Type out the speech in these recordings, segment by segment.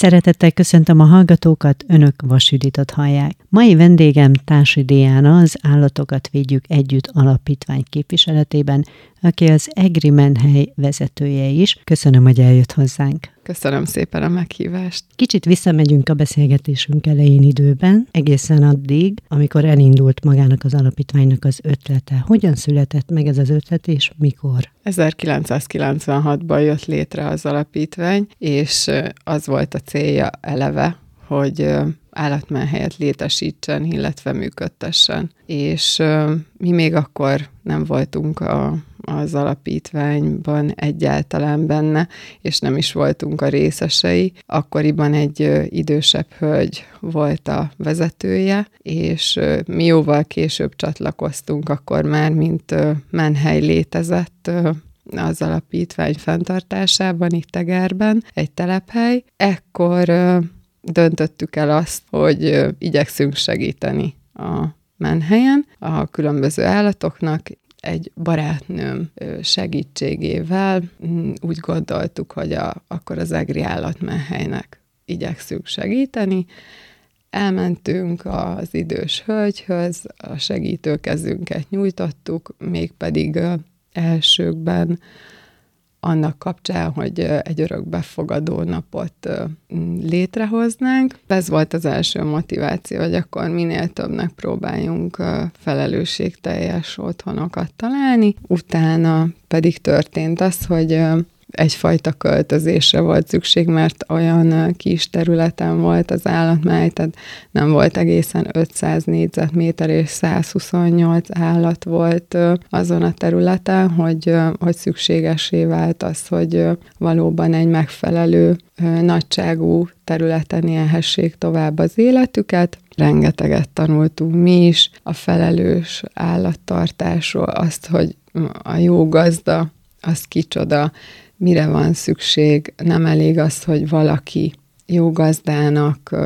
Szeretettel köszöntöm a hallgatókat, Önök Vasüditot hallják. Mai vendégem Társi Diana, az Állatokat Védjük Együtt alapítvány képviseletében, aki az Egri Menhely vezetője is. Köszönöm, hogy eljött hozzánk. Köszönöm szépen a meghívást. Kicsit visszamegyünk a beszélgetésünk elején időben, egészen addig, amikor elindult magának az alapítványnak az ötlete. Hogyan született meg ez az ötlet, és mikor? 1996-ban jött létre az alapítvány, és az volt a célja eleve, hogy állatmenhelyet létesítsen, illetve működtessen. És mi még akkor nem voltunk a, az alapítványban egyáltalán benne, és nem is voltunk a részesei. Akkoriban egy idősebb hölgy volt a vezetője, és mi jóval később csatlakoztunk akkor már, mint menhely létezett az alapítvány fenntartásában, itt Tegerben, egy telephely. Ekkor döntöttük el azt, hogy igyekszünk segíteni a menhelyen a különböző állatoknak, egy barátnőm segítségével mm, úgy gondoltuk, hogy a, akkor az egri állatmenhelynek igyekszünk segíteni. Elmentünk az idős hölgyhöz, a segítőkezünket nyújtottuk, mégpedig elsőkben annak kapcsán, hogy egy örökbefogadó napot létrehoznánk. Ez volt az első motiváció, hogy akkor minél többnek próbáljunk felelősségteljes otthonokat találni. Utána pedig történt az, hogy egyfajta költözésre volt szükség, mert olyan kis területen volt az állatmáj, tehát nem volt egészen 500 négyzetméter és 128 állat volt azon a területen, hogy, hogy szükségesé vált az, hogy valóban egy megfelelő nagyságú területen élhessék tovább az életüket. Rengeteget tanultunk mi is a felelős állattartásról, azt, hogy a jó gazda, az kicsoda, mire van szükség. Nem elég az, hogy valaki jó gazdának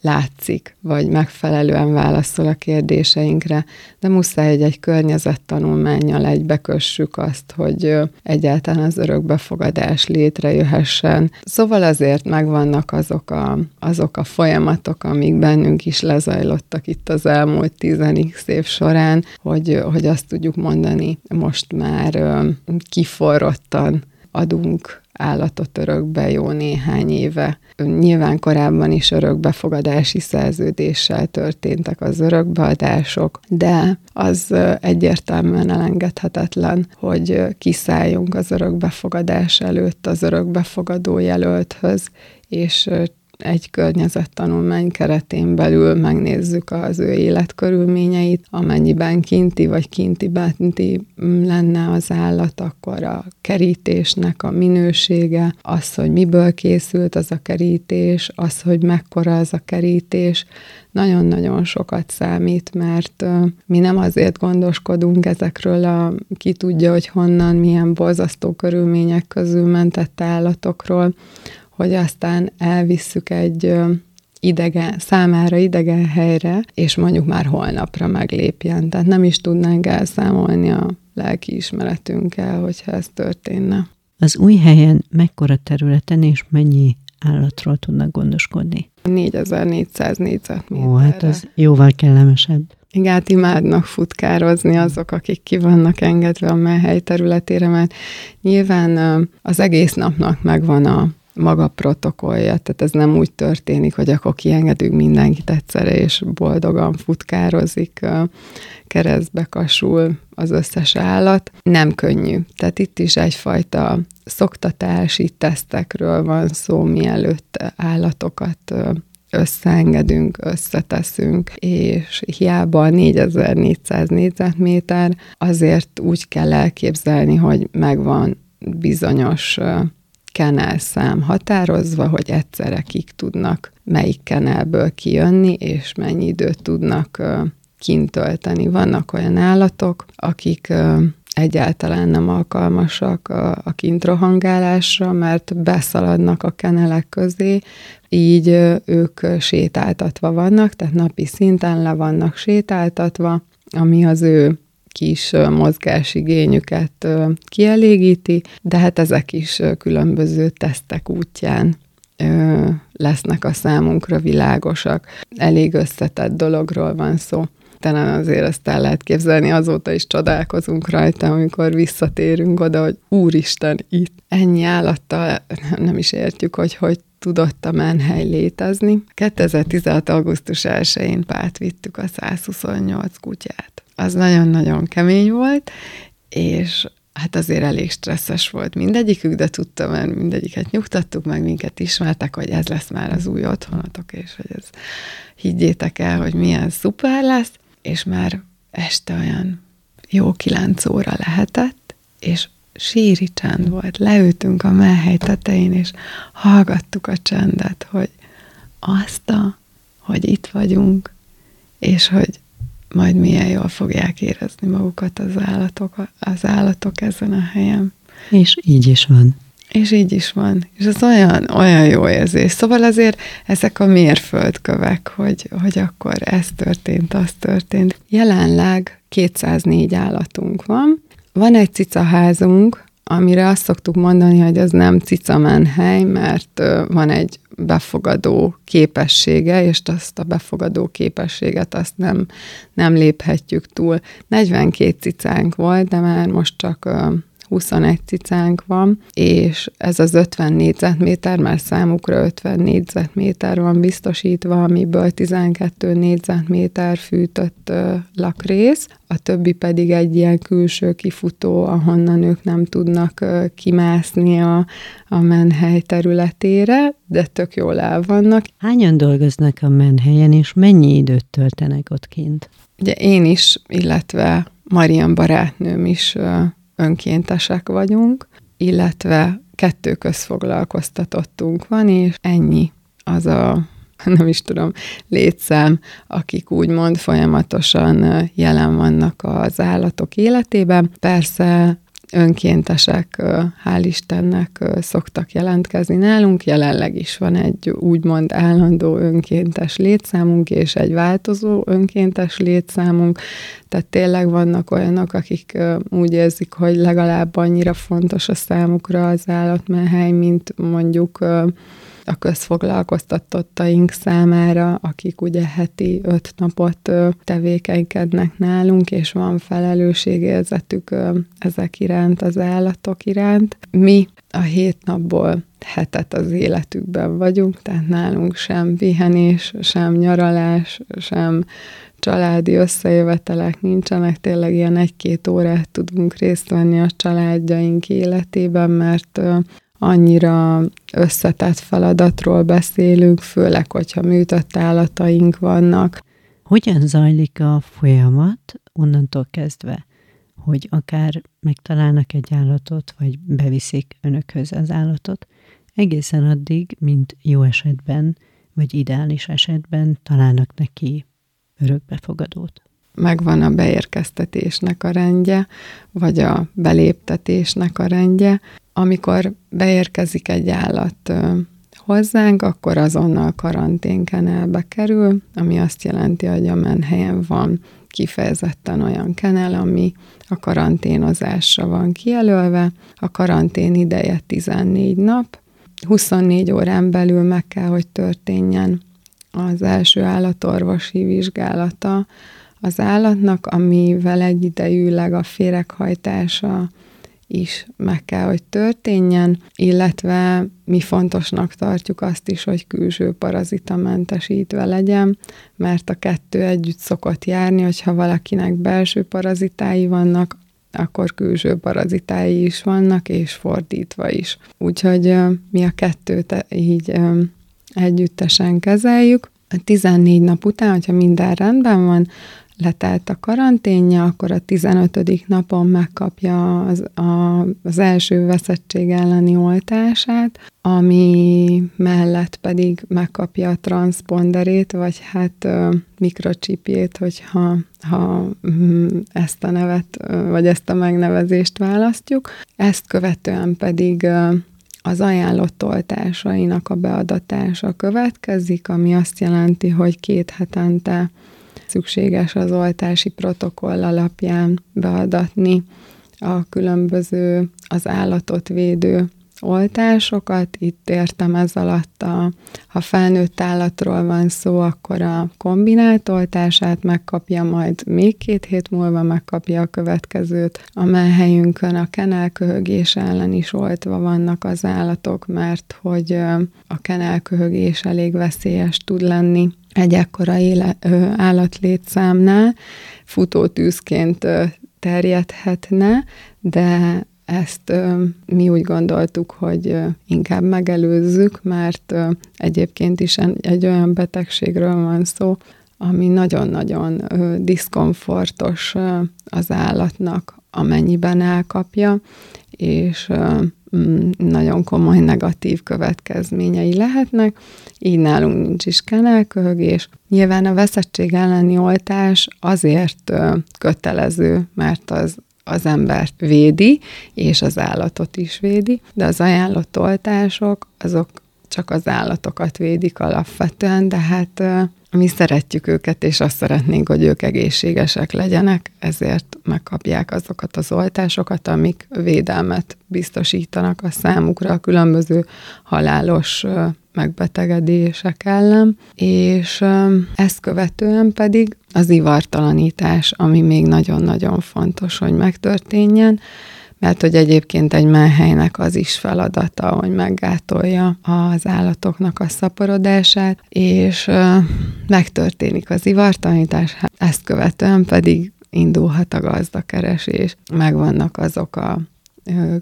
látszik, vagy megfelelően válaszol a kérdéseinkre, de muszáj, hogy egy környezettanulmányjal egybekössük azt, hogy egyáltalán az örökbefogadás létrejöhessen. Szóval azért megvannak azok a, azok a folyamatok, amik bennünk is lezajlottak itt az elmúlt 10 év során, hogy, hogy azt tudjuk mondani most már kiforrottan, adunk állatot örökbe jó néhány éve. Nyilván korábban is örökbefogadási szerződéssel történtek az örökbeadások, de az egyértelműen elengedhetetlen, hogy kiszálljunk az örökbefogadás előtt az örökbefogadó jelölthöz, és egy környezettanulmány keretén belül megnézzük az ő életkörülményeit, amennyiben kinti vagy kinti benti lenne az állat, akkor a kerítésnek a minősége, az, hogy miből készült az a kerítés, az, hogy mekkora az a kerítés, nagyon-nagyon sokat számít, mert mi nem azért gondoskodunk ezekről a ki tudja, hogy honnan, milyen borzasztó körülmények közül mentett állatokról, hogy aztán elvisszük egy idegen, számára idegen helyre, és mondjuk már holnapra meglépjen. Tehát nem is tudnánk elszámolni a lelki ismeretünkkel, hogyha ez történne. Az új helyen mekkora területen és mennyi állatról tudnak gondoskodni? 4400 négyzetméterre. Ó, hát az jóval kellemesebb. Igen, hát imádnak futkározni azok, akik ki vannak engedve a mely területére, mert nyilván az egész napnak megvan a maga protokollja, tehát ez nem úgy történik, hogy akkor kiengedünk mindenkit egyszerre, és boldogan futkározik, keresztbe kasul az összes állat. Nem könnyű. Tehát itt is egyfajta szoktatási tesztekről van szó, mielőtt állatokat összeengedünk, összeteszünk, és hiába 4400 négyzetméter, azért úgy kell elképzelni, hogy megvan bizonyos kenelszám határozva, hogy egyszerre kik tudnak melyik kenelből kijönni, és mennyi időt tudnak kint tölteni. Vannak olyan állatok, akik egyáltalán nem alkalmasak a, a kint rohangálásra, mert beszaladnak a kenelek közé, így ők sétáltatva vannak, tehát napi szinten le vannak sétáltatva, ami az ő kis mozgásigényüket kielégíti, de hát ezek is különböző tesztek útján lesznek a számunkra világosak. Elég összetett dologról van szó. Talán azért ezt el lehet képzelni, azóta is csodálkozunk rajta, amikor visszatérünk oda, hogy úristen, itt ennyi állattal nem is értjük, hogy hogy tudott a menhely létezni. 2016. augusztus 1-én Pát vittük a 128 kutyát. Az nagyon-nagyon kemény volt, és hát azért elég stresszes volt mindegyikük, de tudtam, mert mindegyiket nyugtattuk, meg minket ismertek, hogy ez lesz már az új otthonatok, és hogy ez higgyétek el, hogy milyen szuper lesz, és már este olyan jó kilenc óra lehetett, és síri csend volt. Leültünk a melhely tetején, és hallgattuk a csendet, hogy azt a, hogy itt vagyunk, és hogy majd milyen jól fogják érezni magukat az állatok, az állatok ezen a helyen. És így is van. És így is van. És az olyan, olyan jó érzés. Szóval azért ezek a mérföldkövek, hogy, hogy akkor ez történt, az történt. Jelenleg 204 állatunk van. Van egy cicaházunk, amire azt szoktuk mondani, hogy ez nem cicamenhely, mert van egy befogadó képessége, és azt a befogadó képességet azt nem, nem léphetjük túl. 42 cicánk volt, de már most csak 21 cicánk van, és ez az 50 négyzetméter, már számukra 50 négyzetméter van biztosítva, amiből 12 négyzetméter fűtött lakrész, a többi pedig egy ilyen külső kifutó, ahonnan ők nem tudnak kimászni a, a menhely területére, de tök jól el vannak. Hányan dolgoznak a menhelyen, és mennyi időt töltenek ott kint? Ugye én is, illetve Marian barátnőm is önkéntesek vagyunk, illetve kettő közfoglalkoztatottunk van, és ennyi az a nem is tudom, létszám, akik úgymond folyamatosan jelen vannak az állatok életében. Persze önkéntesek, hál' Istennek szoktak jelentkezni nálunk. Jelenleg is van egy úgymond állandó önkéntes létszámunk, és egy változó önkéntes létszámunk. Tehát tényleg vannak olyanok, akik úgy érzik, hogy legalább annyira fontos a számukra az állatmenhely, mint mondjuk a közfoglalkoztatottaink számára, akik ugye heti öt napot tevékenykednek nálunk, és van felelősségérzetük ezek iránt, az állatok iránt. Mi a hét napból hetet az életükben vagyunk, tehát nálunk sem pihenés, sem nyaralás, sem családi összejövetelek nincsenek, tényleg ilyen egy-két órát tudunk részt venni a családjaink életében, mert annyira összetett feladatról beszélünk, főleg, hogyha műtött állataink vannak. Hogyan zajlik a folyamat onnantól kezdve, hogy akár megtalálnak egy állatot, vagy beviszik önökhöz az állatot, egészen addig, mint jó esetben, vagy ideális esetben találnak neki örökbefogadót? Megvan a beérkeztetésnek a rendje, vagy a beléptetésnek a rendje, amikor beérkezik egy állat hozzánk, akkor azonnal karanténkenelbe kerül, ami azt jelenti, hogy a menhelyen van kifejezetten olyan kenel, ami a karanténozásra van kijelölve. A karantén ideje 14 nap, 24 órán belül meg kell, hogy történjen az első állatorvosi vizsgálata az állatnak, amivel egyidejűleg a féreghajtása, is meg kell, hogy történjen, illetve mi fontosnak tartjuk azt is, hogy külső parazitamentesítve legyen, mert a kettő együtt szokott járni, hogyha valakinek belső parazitái vannak, akkor külső parazitái is vannak, és fordítva is. Úgyhogy mi a kettőt így együttesen kezeljük. A 14 nap után, hogyha minden rendben van, letelt a karanténja, akkor a 15. napon megkapja az, a, az első veszettség elleni oltását, ami mellett pedig megkapja a transponderét, vagy hát mikrocsipjét, hogyha ha mm, ezt a nevet, vagy ezt a megnevezést választjuk. Ezt követően pedig az ajánlott oltásainak a beadatása következik, ami azt jelenti, hogy két hetente szükséges az oltási protokoll alapján beadatni a különböző az állatot védő oltásokat. Itt értem ez alatt, a, ha felnőtt állatról van szó, akkor a kombinált oltását megkapja, majd még két hét múlva megkapja a következőt. A menhelyünkön a kenelköhögés ellen is oltva vannak az állatok, mert hogy a kenelköhögés elég veszélyes tud lenni egy ekkora éle, állatlétszámnál futótűzként terjedhetne, de ezt ö, mi úgy gondoltuk, hogy ö, inkább megelőzzük, mert ö, egyébként is egy olyan betegségről van szó, ami nagyon-nagyon ö, diszkomfortos ö, az állatnak, amennyiben elkapja, és ö, nagyon komoly negatív következményei lehetnek, így nálunk nincs is kenelköhögés. Nyilván a veszettség elleni oltás azért kötelező, mert az az embert védi, és az állatot is védi, de az ajánlott oltások, azok csak az állatokat védik alapvetően, de hát mi szeretjük őket, és azt szeretnénk, hogy ők egészségesek legyenek, ezért megkapják azokat az oltásokat, amik védelmet biztosítanak a számukra a különböző halálos megbetegedések ellen, és ezt követően pedig az ivartalanítás, ami még nagyon-nagyon fontos, hogy megtörténjen, mert hogy egyébként egy menhelynek az is feladata, hogy meggátolja az állatoknak a szaporodását, és megtörténik az ivartalanítás, hát ezt követően pedig indulhat a gazdakeresés. Megvannak azok a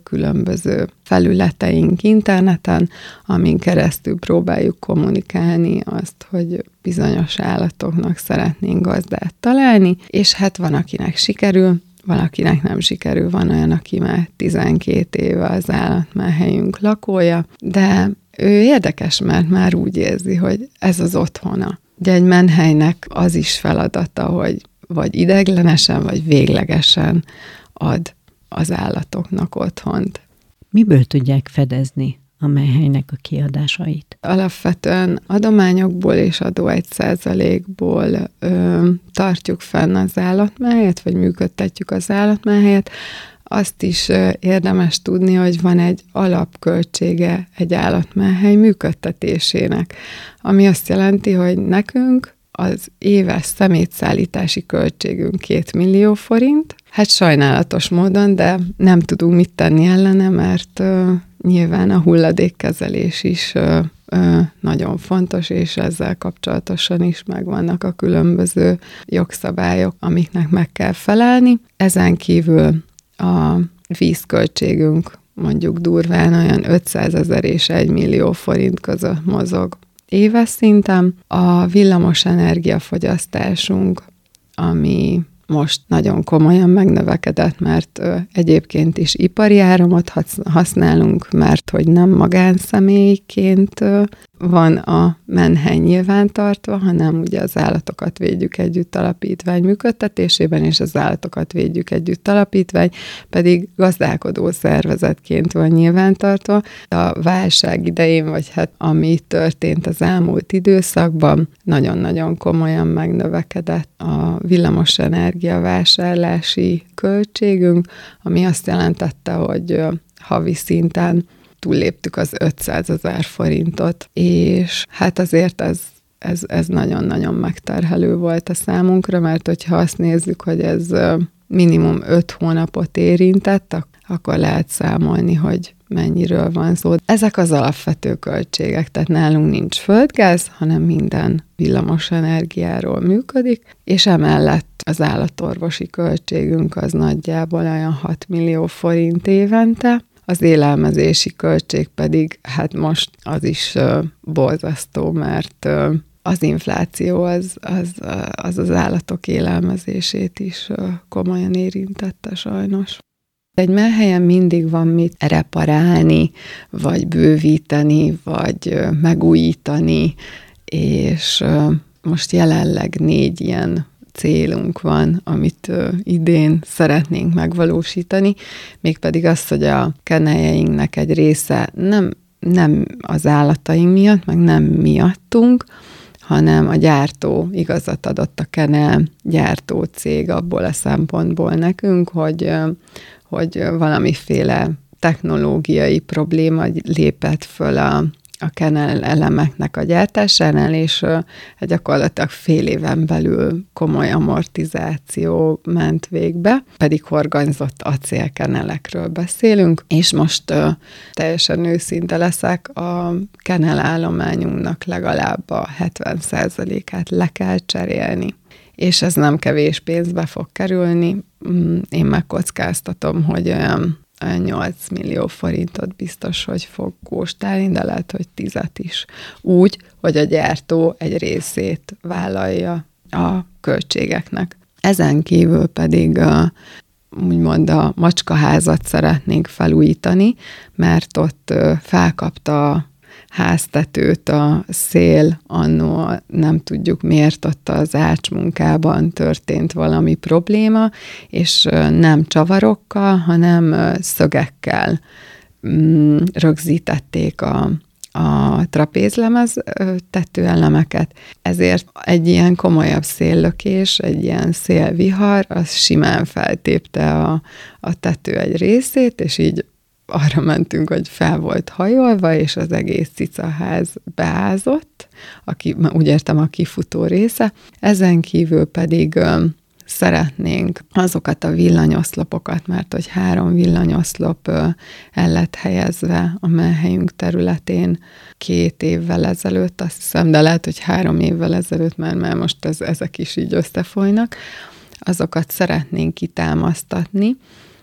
különböző felületeink interneten, amin keresztül próbáljuk kommunikálni azt, hogy bizonyos állatoknak szeretnénk gazdát találni, és hát van, akinek sikerül, valakinek nem sikerül, van olyan, aki már 12 éve az állatmáhelyünk lakója, de ő érdekes, mert már úgy érzi, hogy ez az otthona. De egy menhelynek az is feladata, hogy vagy ideglenesen, vagy véglegesen ad az állatoknak otthont. Miből tudják fedezni a menhelynek a kiadásait? Alapvetően adományokból és adó egy százalékból ö, tartjuk fenn az állatmáhelyet, vagy működtetjük az állatmáhelyet. Azt is ö, érdemes tudni, hogy van egy alapköltsége egy állatmáhely működtetésének, ami azt jelenti, hogy nekünk az éves szemétszállítási költségünk 2 millió forint. Hát sajnálatos módon, de nem tudunk mit tenni ellene, mert uh, nyilván a hulladékkezelés is uh, uh, nagyon fontos, és ezzel kapcsolatosan is megvannak a különböző jogszabályok, amiknek meg kell felelni. Ezen kívül a vízköltségünk mondjuk durván olyan 500 ezer és 1 millió forint között mozog éves szinten. A villamos energiafogyasztásunk, ami most nagyon komolyan megnövekedett, mert egyébként is ipari áramot használunk, mert hogy nem magánszemélyként van a menhely nyilvántartva, hanem ugye az állatokat védjük együtt alapítvány működtetésében, és az állatokat védjük együtt alapítvány, pedig gazdálkodó szervezetként van nyilvántartva. A válság idején, vagy hát ami történt az elmúlt időszakban, nagyon-nagyon komolyan megnövekedett a villamos energiavásárlási költségünk, ami azt jelentette, hogy havi szinten túlléptük az 500 ezer forintot, és hát azért ez ez, ez nagyon-nagyon megterhelő volt a számunkra, mert hogyha azt nézzük, hogy ez minimum 5 hónapot érintett, akkor lehet számolni, hogy mennyiről van szó. Ezek az alapvető költségek, tehát nálunk nincs földgáz, hanem minden villamos energiáról működik, és emellett az állatorvosi költségünk az nagyjából olyan 6 millió forint évente, az élelmezési költség pedig, hát most az is uh, borzasztó, mert uh, az infláció az az, az az állatok élelmezését is komolyan érintette sajnos. Egy melhelyen mindig van mit reparálni, vagy bővíteni, vagy megújítani, és most jelenleg négy ilyen célunk van, amit idén szeretnénk megvalósítani, mégpedig az, hogy a kenelyeinknek egy része nem, nem az állataink miatt, meg nem miattunk, hanem a gyártó igazat adott a Kenel gyártó cég abból a szempontból nekünk, hogy, hogy valamiféle technológiai probléma lépett föl a, a kennel elemeknek a gyártásánál, és uh, gyakorlatilag fél éven belül komoly amortizáció ment végbe, pedig horganyzott acélkenelekről beszélünk, és most uh, teljesen őszinte leszek, a kenel állományunknak legalább a 70%-át le kell cserélni és ez nem kevés pénzbe fog kerülni. Mm, én megkockáztatom, hogy olyan 8 millió forintot biztos, hogy fog kóstálni, de lehet, hogy tizet is. Úgy, hogy a gyártó egy részét vállalja a költségeknek. Ezen kívül pedig a, úgymond a macskaházat szeretnénk felújítani, mert ott felkapta háztetőt a szél, annó nem tudjuk miért ott az ácsmunkában történt valami probléma, és nem csavarokkal, hanem szögekkel mm, rögzítették a, a trapézlemez tetőelemeket, ezért egy ilyen komolyabb széllökés, egy ilyen szélvihar, az simán feltépte a, a tető egy részét, és így arra mentünk, hogy fel volt hajolva, és az egész cicaház beázott, aki, úgy értem a kifutó része. Ezen kívül pedig szeretnénk azokat a villanyoszlopokat, mert hogy három villanyoszlop el lett helyezve a menhelyünk területén két évvel ezelőtt, azt hiszem, de lehet, hogy három évvel ezelőtt, mert már most ez, ezek is így összefolynak, azokat szeretnénk kitámasztatni,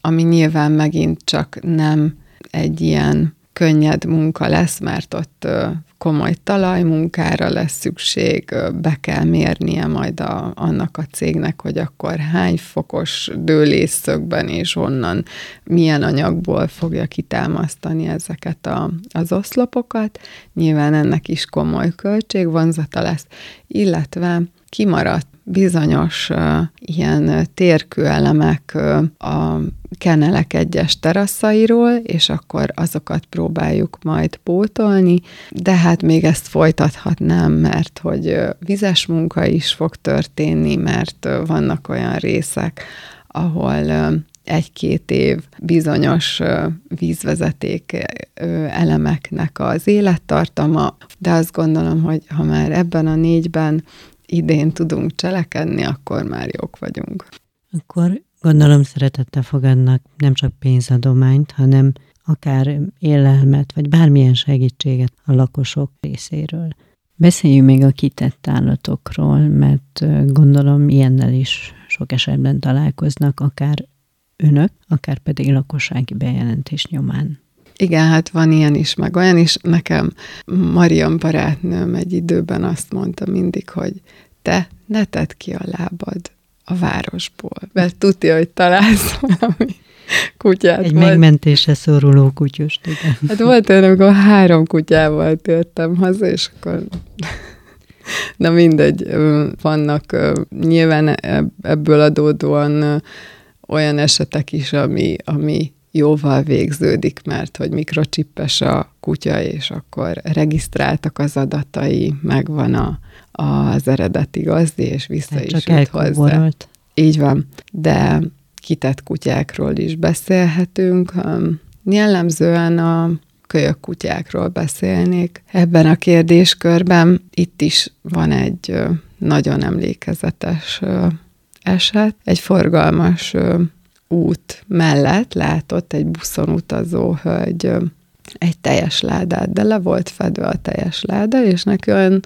ami nyilván megint csak nem egy ilyen könnyed munka lesz, mert ott komoly talajmunkára lesz szükség, be kell mérnie majd a, annak a cégnek, hogy akkor hány fokos dőlészögben és honnan, milyen anyagból fogja kitámasztani ezeket a, az oszlopokat. Nyilván ennek is komoly költségvonzata lesz, illetve kimaradt bizonyos uh, ilyen térkőelemek uh, a kenelek egyes teraszairól, és akkor azokat próbáljuk majd pótolni, de hát még ezt folytathatnám, mert hogy vizes munka is fog történni, mert vannak olyan részek, ahol egy-két év bizonyos vízvezeték elemeknek az élettartama, de azt gondolom, hogy ha már ebben a négyben idén tudunk cselekedni, akkor már jók vagyunk. Akkor gondolom szeretettel fogadnak nem csak pénzadományt, hanem akár élelmet, vagy bármilyen segítséget a lakosok részéről. Beszéljünk még a kitett állatokról, mert gondolom ilyennel is sok esetben találkoznak, akár önök, akár pedig lakossági bejelentés nyomán. Igen, hát van ilyen is, meg olyan is. Nekem Mariam barátnőm egy időben azt mondta mindig, hogy te ne tedd ki a lábad a városból, mert tudja, hogy találsz valami kutyát. Egy majd. megmentése szoruló kutyust, igen. Hát volt olyan, amikor három kutyával tértem haza, és akkor Na mindegy, vannak nyilván ebből adódóan olyan esetek is, ami, ami jóval végződik, mert hogy mikrocsippes a kutya, és akkor regisztráltak az adatai, megvan a, az eredeti gazdi, és vissza hát is jut hozzá. Így van, de kitett kutyákról is beszélhetünk. Jellemzően a kölyök kutyákról beszélnék. Ebben a kérdéskörben itt is van egy nagyon emlékezetes eset. Egy forgalmas út mellett látott egy buszon utazó hölgy egy teljes ládát, de le volt fedve a teljes láda, és neki olyan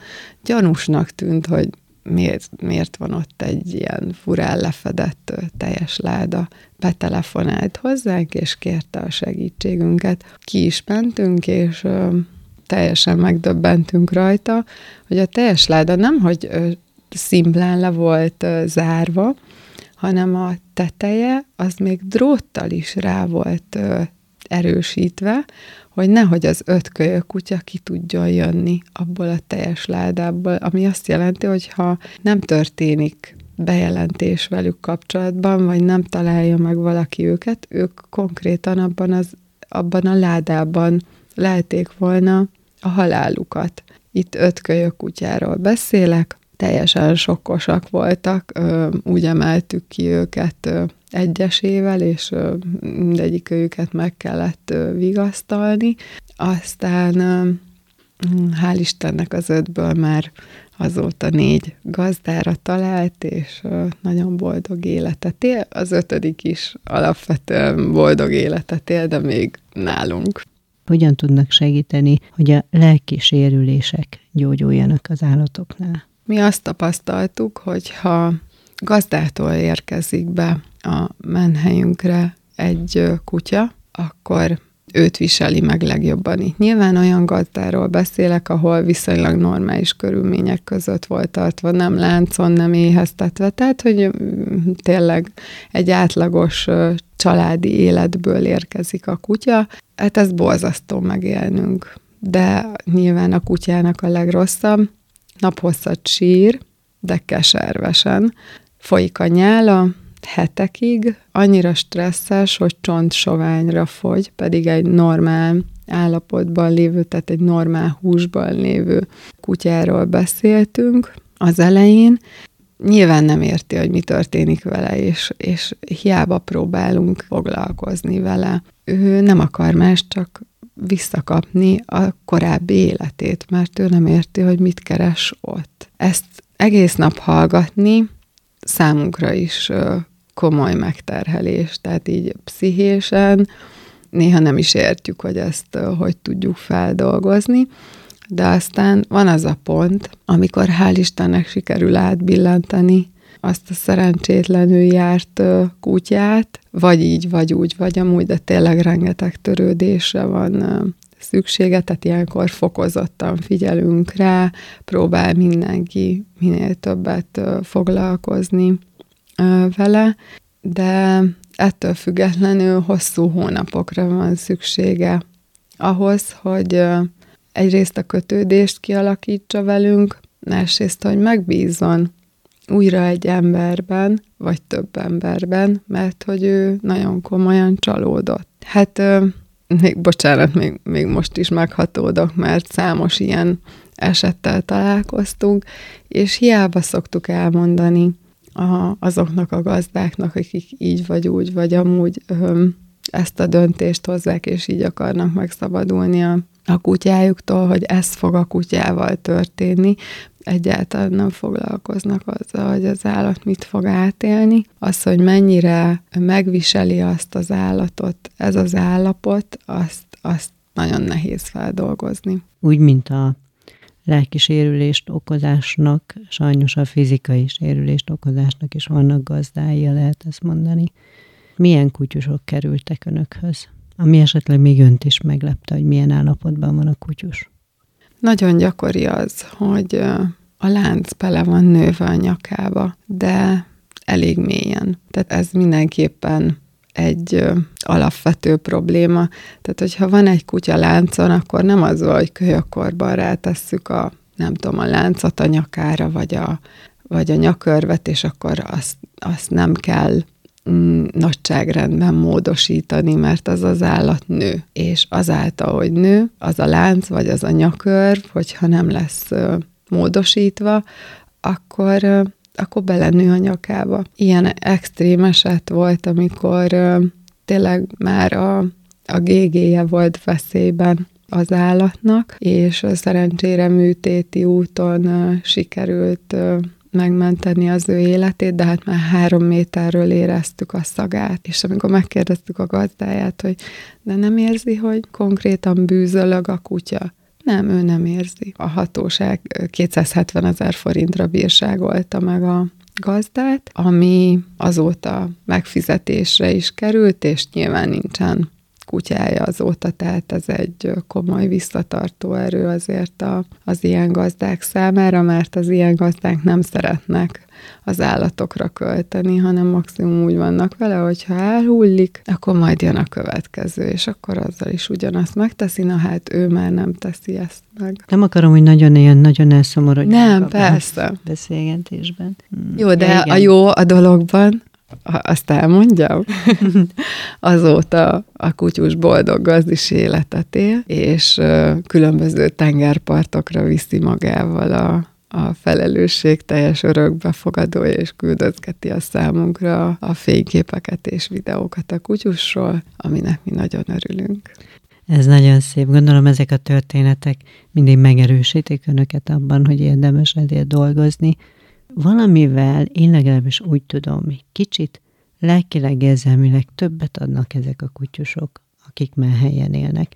gyanúsnak tűnt, hogy miért, miért van ott egy ilyen furán lefedett teljes láda. Betelefonált hozzánk, és kérte a segítségünket. Ki is mentünk, és ö, teljesen megdöbbentünk rajta, hogy a teljes láda nem, hogy ö, szimplán le volt ö, zárva, hanem a teteje az még dróttal is rá volt ö, erősítve, hogy nehogy az öt kölyök kutya ki tudjon jönni abból a teljes ládából, ami azt jelenti, hogy ha nem történik bejelentés velük kapcsolatban, vagy nem találja meg valaki őket, ők konkrétan abban, az, abban a ládában leheték volna a halálukat. Itt öt kölyök kutyáról beszélek, teljesen sokkosak voltak, úgy emeltük ki őket egyesével, és mindegyik őket meg kellett vigasztalni. Aztán hál' Istennek az ötből már azóta négy gazdára talált, és nagyon boldog életet él. Az ötödik is alapvetően boldog életet él, de még nálunk. Hogyan tudnak segíteni, hogy a lelki sérülések gyógyuljanak az állatoknál? Mi azt tapasztaltuk, hogy ha gazdától érkezik be a menhelyünkre egy kutya, akkor őt viseli meg legjobban itt. Nyilván olyan gazdáról beszélek, ahol viszonylag normális körülmények között volt tartva, nem láncon, nem éheztetve, tehát, hogy tényleg egy átlagos családi életből érkezik a kutya. Hát ez borzasztó megélnünk. De nyilván a kutyának a legrosszabb, naphosszat sír, de keservesen. Folyik a nyála, hetekig, annyira stresszes, hogy csontsoványra fogy, pedig egy normál állapotban lévő, tehát egy normál húsban lévő kutyáról beszéltünk az elején. Nyilván nem érti, hogy mi történik vele, és, és hiába próbálunk foglalkozni vele. Ő nem akar más, csak visszakapni a korábbi életét, mert ő nem érti, hogy mit keres ott. Ezt egész nap hallgatni számunkra is komoly megterhelés, tehát így pszichésen néha nem is értjük, hogy ezt hogy tudjuk feldolgozni, de aztán van az a pont, amikor hál' Istennek sikerül átbillantani azt a szerencsétlenül járt kutyát, vagy így, vagy úgy, vagy amúgy, de tényleg rengeteg törődésre van szüksége, tehát ilyenkor fokozottan figyelünk rá, próbál mindenki minél többet foglalkozni vele, de ettől függetlenül hosszú hónapokra van szüksége ahhoz, hogy egyrészt a kötődést kialakítsa velünk, másrészt, hogy megbízzon újra egy emberben, vagy több emberben, mert hogy ő nagyon komolyan csalódott. Hát még, bocsánat, még, még most is meghatódok, mert számos ilyen esettel találkoztunk, és hiába szoktuk elmondani a, azoknak a gazdáknak, akik így vagy úgy, vagy amúgy öm, ezt a döntést hozzák, és így akarnak megszabadulni a, a kutyájuktól, hogy ez fog a kutyával történni, egyáltalán nem foglalkoznak azzal, hogy az állat mit fog átélni. Az, hogy mennyire megviseli azt az állatot, ez az állapot, azt, azt nagyon nehéz feldolgozni. Úgy, mint a lelki sérülést okozásnak, sajnos a fizikai sérülést okozásnak is vannak gazdája, lehet ezt mondani. Milyen kutyusok kerültek önökhöz? Ami esetleg még önt is meglepte, hogy milyen állapotban van a kutyus. Nagyon gyakori az, hogy a lánc bele van nőve a nyakába, de elég mélyen. Tehát ez mindenképpen egy alapvető probléma. Tehát, hogyha van egy kutya láncon, akkor nem az, hogy kölyökkorban rátesszük a, nem tudom, a láncot a nyakára, vagy a, vagy a nyakörvet, és akkor azt, azt nem kell mm, nagyságrendben módosítani, mert az az állat nő. És azáltal, hogy nő, az a lánc, vagy az a nyakörv, hogyha nem lesz módosítva, akkor akkor belenő a nyakába. Ilyen extrém eset volt, amikor tényleg már a, a GG-je volt veszélyben az állatnak, és szerencsére műtéti úton sikerült megmenteni az ő életét, de hát már három méterről éreztük a szagát. És amikor megkérdeztük a gazdáját, hogy de nem érzi, hogy konkrétan bűzölög a kutya, nem, ő nem érzi. A hatóság 270 ezer forintra bírságolta meg a gazdát, ami azóta megfizetésre is került, és nyilván nincsen kutyája azóta, tehát ez egy komoly visszatartó erő azért a, az ilyen gazdák számára, mert az ilyen gazdák nem szeretnek az állatokra költeni, hanem maximum úgy vannak vele, hogy ha elhullik, akkor majd jön a következő, és akkor azzal is ugyanazt megteszi, na hát ő már nem teszi ezt meg. Nem akarom, hogy nagyon ilyen, nagyon elszomorodjunk. Nem, persze. Beszélgetésben. Jó, de Igen. a jó a dologban, azt elmondjam, azóta a kutyus boldog gazdis életet él, és különböző tengerpartokra viszi magával a a felelősség teljes örökbefogadója, és küldözgeti a számunkra a fényképeket és videókat a kutyusról, aminek mi nagyon örülünk. Ez nagyon szép. Gondolom ezek a történetek mindig megerősítik önöket abban, hogy érdemes ezért dolgozni. Valamivel én legalábbis úgy tudom, hogy kicsit lelkileg, érzelmileg többet adnak ezek a kutyusok, akik már helyen élnek.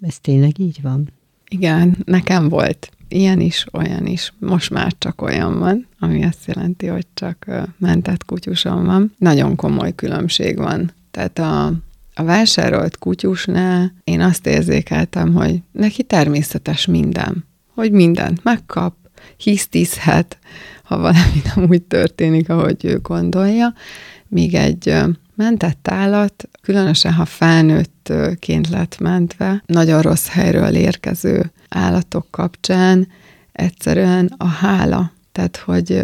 Ez tényleg így van? Igen, nekem volt ilyen is, olyan is. Most már csak olyan van, ami azt jelenti, hogy csak mentett kutyusom van. Nagyon komoly különbség van. Tehát a, a vásárolt kutyusnál én azt érzékeltem, hogy neki természetes minden. Hogy mindent megkap, hisztizhet, ha valami nem úgy történik, ahogy ő gondolja, míg egy mentett állat, különösen ha felnőttként lett mentve, nagyon rossz helyről érkező állatok kapcsán egyszerűen a hála, tehát hogy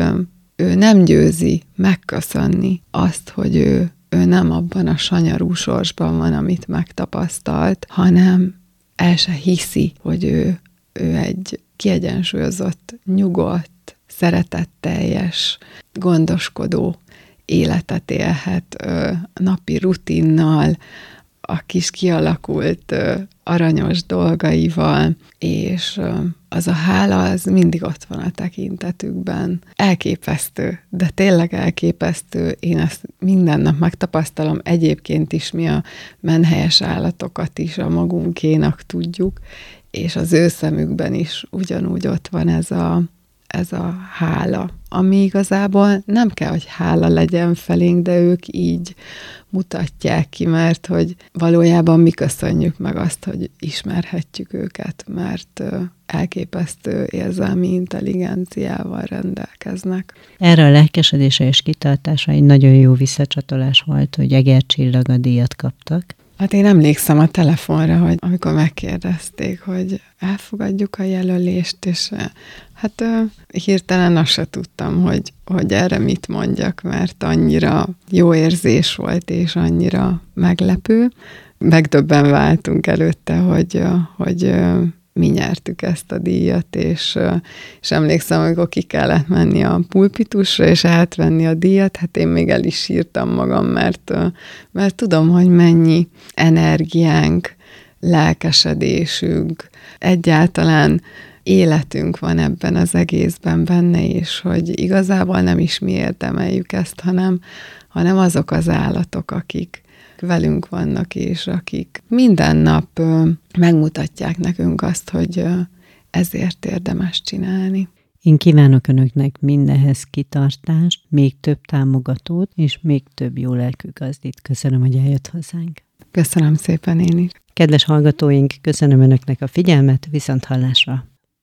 ő nem győzi megköszönni azt, hogy ő, ő nem abban a sanyarú sorsban van, amit megtapasztalt, hanem el se hiszi, hogy ő, ő egy kiegyensúlyozott, nyugodt, szeretetteljes, gondoskodó életet élhet napi rutinnal, a kis kialakult aranyos dolgaival, és az a hála az mindig ott van a tekintetükben. Elképesztő, de tényleg elképesztő. Én ezt minden nap megtapasztalom. Egyébként is mi a menhelyes állatokat is a magunkénak tudjuk, és az ő szemükben is ugyanúgy ott van ez a, ez a hála, ami igazából nem kell, hogy hála legyen felénk, de ők így mutatják ki, mert hogy valójában mi köszönjük meg azt, hogy ismerhetjük őket, mert elképesztő érzelmi intelligenciával rendelkeznek. Erre a lelkesedése és kitartása egy nagyon jó visszacsatolás volt, hogy Egercsillag a díjat kaptak. Hát én emlékszem a telefonra, hogy amikor megkérdezték, hogy elfogadjuk a jelölést, és hát hirtelen azt se tudtam, hogy, hogy erre mit mondjak, mert annyira jó érzés volt, és annyira meglepő. Megdöbben váltunk előtte, hogy, hogy mi nyertük ezt a díjat, és, és emlékszem, amikor ki kellett menni a pulpitusra, és átvenni a díjat, hát én még el is sírtam magam, mert, mert tudom, hogy mennyi energiánk, lelkesedésünk, egyáltalán életünk van ebben az egészben benne, és hogy igazából nem is mi érdemeljük ezt, hanem, hanem azok az állatok, akik, velünk vannak, és akik minden nap megmutatják nekünk azt, hogy ezért érdemes csinálni. Én kívánok Önöknek mindenhez kitartást, még több támogatót, és még több jó lelkű gazdit. Köszönöm, hogy eljött hozzánk. Köszönöm szépen én is. Kedves hallgatóink, köszönöm Önöknek a figyelmet, viszont hallásra!